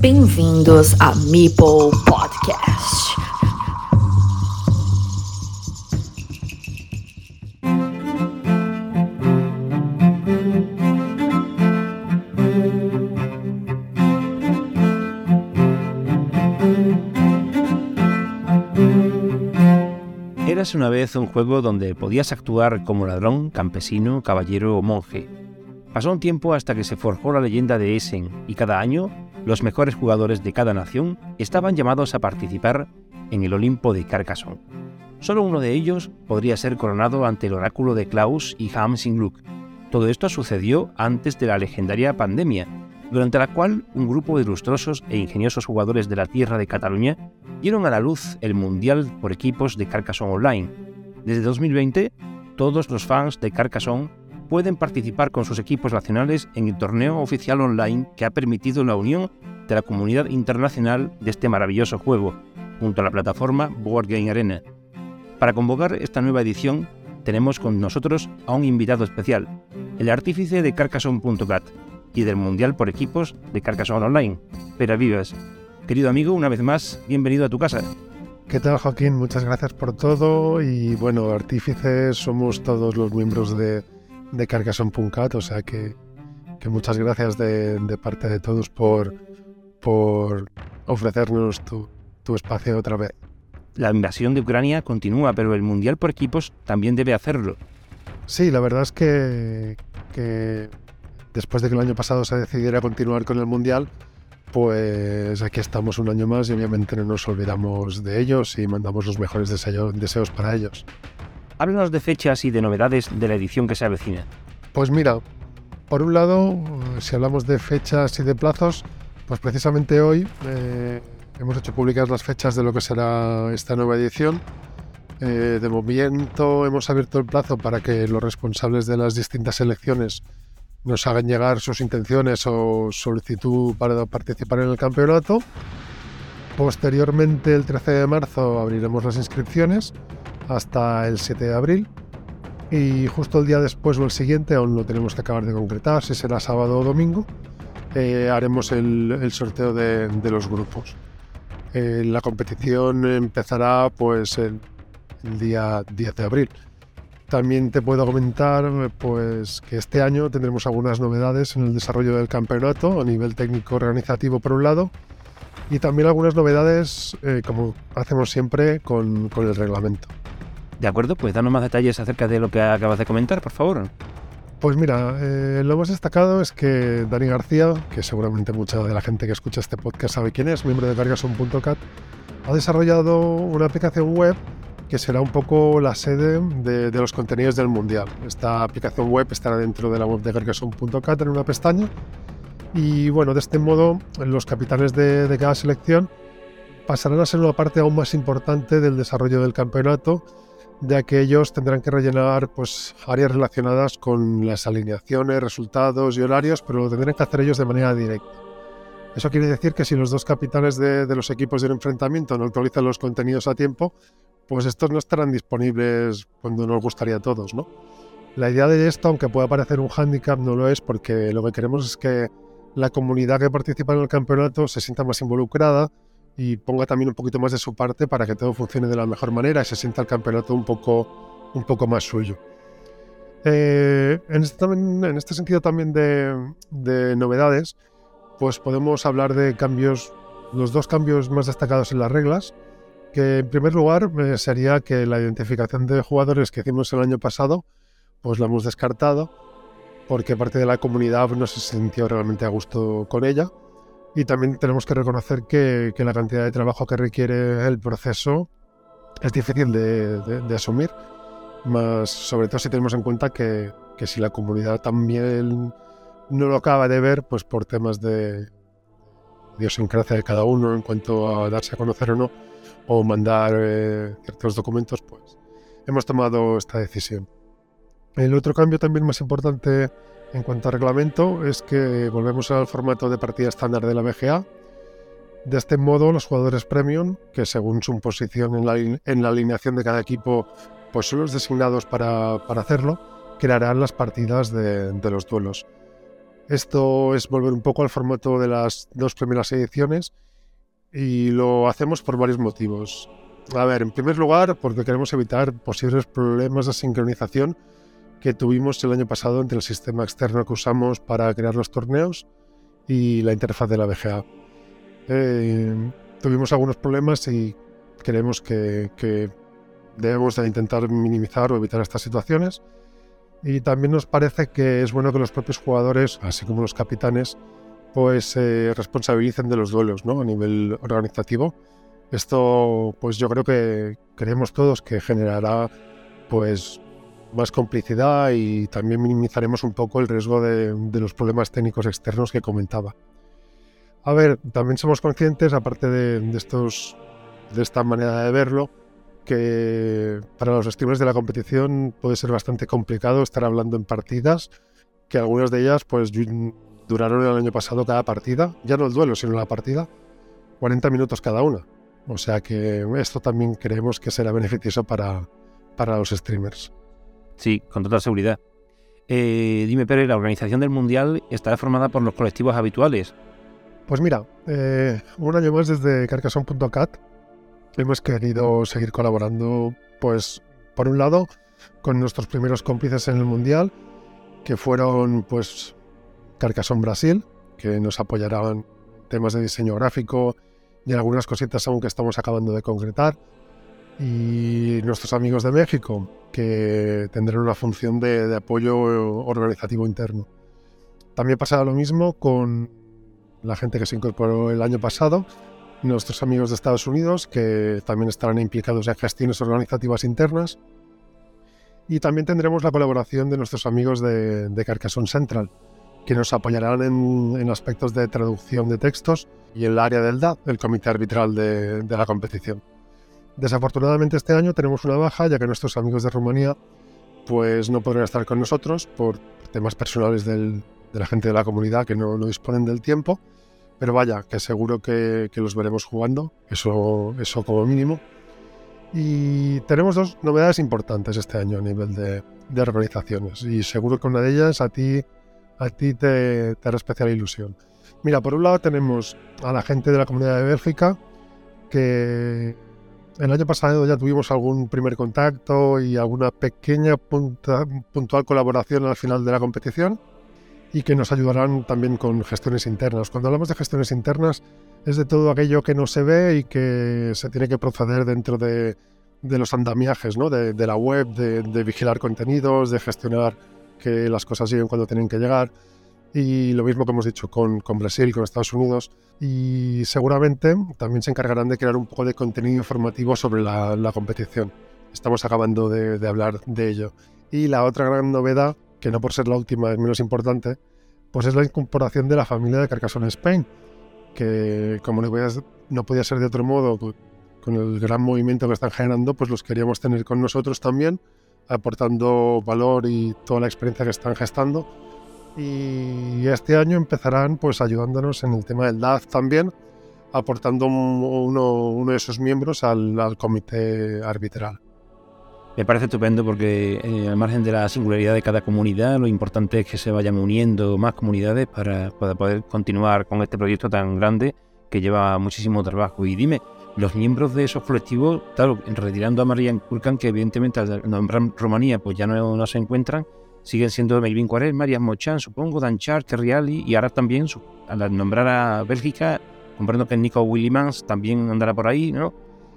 Bem-vindos a Meeple Podcast. Érase una vez un juego donde podías actuar como ladrón, campesino, caballero o monje. Pasó un tiempo hasta que se forjó la leyenda de Essen y cada año los mejores jugadores de cada nación estaban llamados a participar en el Olimpo de Carcassonne. Solo uno de ellos podría ser coronado ante el oráculo de Klaus y Hamsingluk. Todo esto sucedió antes de la legendaria pandemia, durante la cual un grupo de ilustrosos e ingeniosos jugadores de la tierra de Cataluña dieron a la luz el Mundial por equipos de Carcassonne Online. Desde 2020, todos los fans de Carcassonne pueden participar con sus equipos nacionales en el torneo oficial online que ha permitido la unión de la comunidad internacional de este maravilloso juego, junto a la plataforma Board Game Arena. Para convocar esta nueva edición, tenemos con nosotros a un invitado especial, el artífice de Carcassonne.cat y del Mundial por equipos de Carcassonne Online, Pera Vivas. Querido amigo, una vez más, bienvenido a tu casa. ¿Qué tal, Joaquín? Muchas gracias por todo. Y bueno, artífices somos todos los miembros de, de Carcassonne.cat, o sea que, que muchas gracias de, de, parte de todos por, por ofrecernos tu, tu espacio otra vez. La invasión de Ucrania continúa, pero el Mundial por equipos también debe hacerlo. Sí, la verdad es que, que después de que el año pasado se decidiera continuar con el Mundial, pues aquí estamos un año más y obviamente no nos olvidamos de ellos y mandamos los mejores deseos para ellos. Háblanos de fechas y de novedades de la edición que se avecina. Pues mira, por un lado, si hablamos de fechas y de plazos, pues precisamente hoy eh, hemos hecho públicas las fechas de lo que será esta nueva edición. Eh, de momento hemos abierto el plazo para que los responsables de las distintas selecciones nos hagan llegar sus intenciones o solicitud para participar en el campeonato. Posteriormente, el 13 de marzo, abriremos las inscripciones hasta el 7 de abril. Y justo el día después o el siguiente, aún lo tenemos que acabar de concretar, si será sábado o domingo, eh, haremos el, el sorteo de, de, los grupos. Eh, la competición empezará pues el, el día 10 de abril. También te puedo comentar pues, que este año tendremos algunas novedades en el desarrollo del campeonato a nivel técnico organizativo por un lado y también algunas novedades eh, como hacemos siempre con, con, el reglamento. De acuerdo, pues danos más detalles acerca de lo que acabas de comentar, por favor. Pues mira, eh, lo más destacado es que Dani García, que seguramente mucha de la gente que escucha este podcast sabe quién es, miembro de Cargason.cat, ha desarrollado una aplicación web que será un poco la sede de, los contenidos del Mundial. Esta aplicación web estará dentro de la web de Carcassonne.cat en una pestaña. Y bueno, de este modo, los capitanes de, de, cada selección pasarán a ser una parte aún más importante del desarrollo del campeonato, ya que ellos tendrán que rellenar pues, áreas relacionadas con las alineaciones, resultados y horarios, pero lo tendrán que hacer ellos de manera directa. Eso quiere decir que si los dos capitanes de, de los equipos del enfrentamiento no actualizan los contenidos a tiempo, pues estos no estarán disponibles cuando nos gustaría a todos, ¿no? La idea de esto, aunque pueda parecer un hándicap, no lo es porque lo que queremos es que la comunidad que participa en el campeonato se sienta más involucrada y ponga también un poquito más de su parte para que todo funcione de la mejor manera y se sienta el campeonato un poco, un poco más suyo. Eh, en, este, en, este, sentido también de, de novedades, pues podemos hablar de cambios, los dos cambios más destacados en las reglas, que en primer lugar eh, sería que la identificación de jugadores que hicimos el año pasado, pues la hemos descartado, porque parte de la comunidad no se sintió realmente a gusto con ella. Y también tenemos que reconocer que, que la cantidad de trabajo que requiere el proceso es difícil de, de, de, asumir, más sobre todo si tenemos en cuenta que, que si la comunidad también no lo acaba de ver, pues por temas de idiosincrasia de cada uno en cuanto a darse a conocer o no, o mandar eh, ciertos documentos, pues hemos tomado esta decisión. El otro cambio también más importante en cuanto a reglamento es que volvemos al formato de partida estándar de la BGA. De este modo, los jugadores premium, que según su posición en la, alineación de cada equipo, pues son los designados para, para hacerlo, crearán las partidas de, de los duelos. Esto es volver un poco al formato de las dos primeras ediciones y lo hacemos por varios motivos. A ver, en primer lugar, porque queremos evitar posibles problemas de sincronización que tuvimos el año pasado entre el sistema externo que usamos para crear los torneos y la interfaz de la BGA. Eh, tuvimos algunos problemas y creemos que, que, debemos de intentar minimizar o evitar estas situaciones. Y también nos parece que es bueno que los propios jugadores, así como los capitanes, pues se responsabilicen de los duelos ¿no? a nivel organizativo. Esto, pues yo creo que creemos todos que generará pues más complicidad y también minimizaremos un poco el riesgo de, los problemas técnicos externos que comentaba. A ver, también somos conscientes, aparte de, estos, de esta manera de verlo, que para los streamers de la competición puede ser bastante complicado estar hablando en partidas, que algunas de ellas pues duraron el año pasado cada partida, ya no el duelo, sino la partida, 40 minutos cada una. O sea que esto también creemos que será beneficioso para, para los streamers. Sí, con total seguridad. Eh, dime, Pérez, ¿la organización del Mundial estará formada por los colectivos habituales? Pues mira, eh, un año más desde Carcassonne.cat hemos querido seguir colaborando, pues, por un lado, con nuestros primeros cómplices en el Mundial, que fueron, pues, Carcassonne Brasil, que nos apoyarán temas de diseño gráfico y algunas cositas aún que estamos acabando de concretar y nuestros amigos de México, que tendrán una función de, apoyo organizativo interno. También pasará lo mismo con la gente que se incorporó el año pasado, nuestros amigos de Estados Unidos, que también estarán implicados en gestiones organizativas internas. Y también tendremos la colaboración de nuestros amigos de, de Carcassonne Central, que nos apoyarán en, aspectos de traducción de textos y en el área del DAD, el comité arbitral de la competición. Desafortunadamente este año tenemos una baja ya que nuestros amigos de Rumanía pues no podrán estar con nosotros por temas personales de la gente de la comunidad que no, disponen del tiempo. Pero vaya, que seguro que, los veremos jugando, eso, eso como mínimo. Y tenemos dos novedades importantes este año a nivel de, organizaciones y seguro que una de ellas a ti, a ti te, te hará especial ilusión. Mira, por un lado tenemos a la gente de la comunidad de Bélgica que el año pasado ya tuvimos algún primer contacto y alguna pequeña puntual colaboración al final de la competición y que nos ayudarán también con gestiones internas. Cuando hablamos de gestiones internas es de todo aquello que no se ve y que se tiene que proceder dentro de, los andamiajes ¿no? de, la web, de, de, vigilar contenidos, de gestionar que las cosas lleguen cuando tienen que llegar. Y lo mismo que hemos dicho con, con Brasil, con Estados Unidos. Y seguramente también se encargarán de crear un poco de contenido informativo sobre la, la competición. Estamos acabando de, de, hablar de ello. Y la otra gran novedad, que no por ser la última es menos importante, pues es la incorporación de la familia de Carcassonne Spain, que como no podía, no podía ser de otro modo, con el gran movimiento que están generando, pues los queríamos tener con nosotros también, aportando valor y toda la experiencia que están gestando y este año empezarán pues ayudándonos en el tema del DAF también, aportando uno, uno de esos miembros al, al, comité arbitral. Me parece estupendo porque eh, al margen de la singularidad de cada comunidad, lo importante es que se vayan uniendo más comunidades para, para poder continuar con este proyecto tan grande que lleva muchísimo trabajo. Y dime, los miembros de esos colectivos, claro, retirando a Marian Kurkan, que evidentemente al nombrar Rumanía pues ya no, no se encuentran, siguen siendo Melvin Cuarel, Marian Mochan, supongo, Dan Char, Terriali y ahora también, al nombrar a Bélgica, comprendo que Nico Willimans también andará por ahí, ¿no?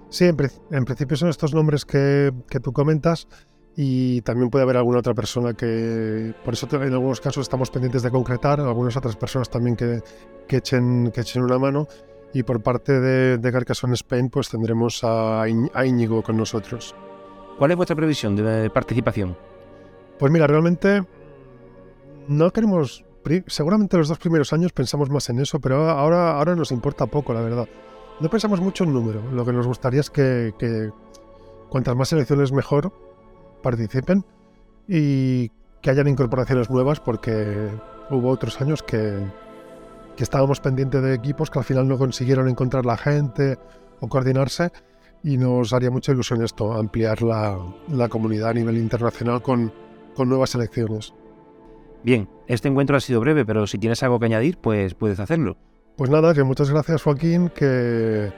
Sí, en, principio son estos nombres que, tú comentas y también puede haber alguna otra persona que, por eso en algunos casos estamos pendientes de concretar, algunas otras personas también que, que, echen, que echen una mano y por parte de, de Carcassonne Spain pues tendremos a, a Íñigo con nosotros. ¿Cuál es vuestra previsión de participación? Pues mira, realmente no queremos. Seguramente los dos primeros años pensamos más en eso, pero ahora, ahora nos importa poco, la verdad. No pensamos mucho en número. Lo que nos gustaría es que, cuantas más selecciones mejor participen y que hayan incorporaciones nuevas, porque hubo otros años que, que estábamos pendientes de equipos que al final no consiguieron encontrar la gente o coordinarse y nos haría mucha ilusión esto, ampliar la, la comunidad a nivel internacional con, con nuevas elecciones. Bien, este encuentro ha sido breve, pero si tienes algo que añadir, pues puedes hacerlo. Pues nada, que muchas gracias Joaquín, que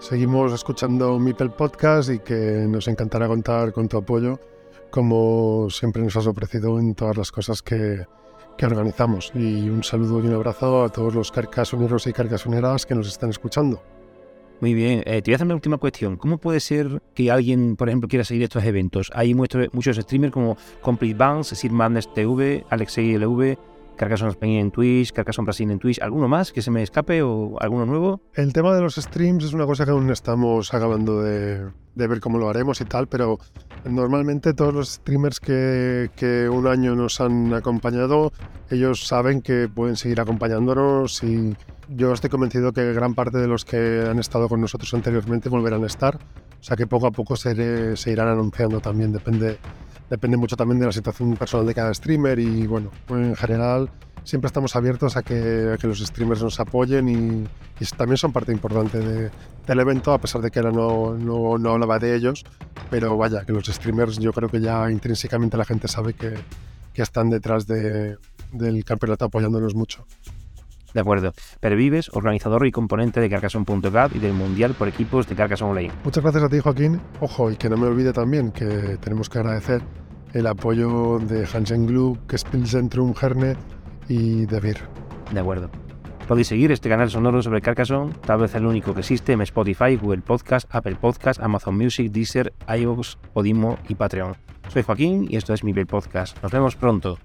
seguimos escuchando Mipel Podcast y que nos encantará contar con tu apoyo, como siempre nos has ofrecido en todas las cosas que, que organizamos. Y un saludo y un abrazo a todos los carcasuneros y carcasuneras que nos están escuchando. Muy bien, eh, te voy a hacer una última cuestión. ¿Cómo puede ser que alguien, por ejemplo, quiera seguir estos eventos? Hay muchos, muchos streamers como Complete Bounce, Sir Madness TV, Alexei LV, Carcassonne Spain en Twitch, Carcassonne Brasil en Twitch. ¿Alguno más que se me escape o alguno nuevo? El tema de los streams es una cosa que aún estamos acabando de, de ver cómo lo haremos y tal, pero normalmente todos los streamers que, que, un año nos han acompañado, ellos saben que pueden seguir acompañándonos y yo estoy convencido que gran parte de los que han estado con nosotros anteriormente volverán a estar, o sea que poco a poco se, se irán anunciando también, depende, depende mucho también de la situación personal de cada streamer y bueno, en general siempre estamos abiertos a que, los streamers nos apoyen y, también son parte importante de, del evento, a pesar de que ahora no, no, no, hablaba de ellos, pero vaya, que los streamers yo creo que ya intrínsecamente la gente sabe que, que están detrás de, del campeonato apoyándonos mucho. De acuerdo. Pervives, organizador y componente de Carcassonne.cat y del Mundial por equipos de Carcassonne Online. Muchas gracias a ti, Joaquín. Ojo, y que no me olvide también que tenemos que agradecer el apoyo de Hansen Glue, Spielzentrum Herne y de Vir. De acuerdo. Podéis seguir este canal sonoro sobre Carcassonne, tal vez el único que existe en Spotify, Google Podcast, Apple Podcast, Amazon Music, Deezer, iVoox, Podimo y Patreon. Soy Joaquín y esto es mi Podcast. Nos vemos pronto.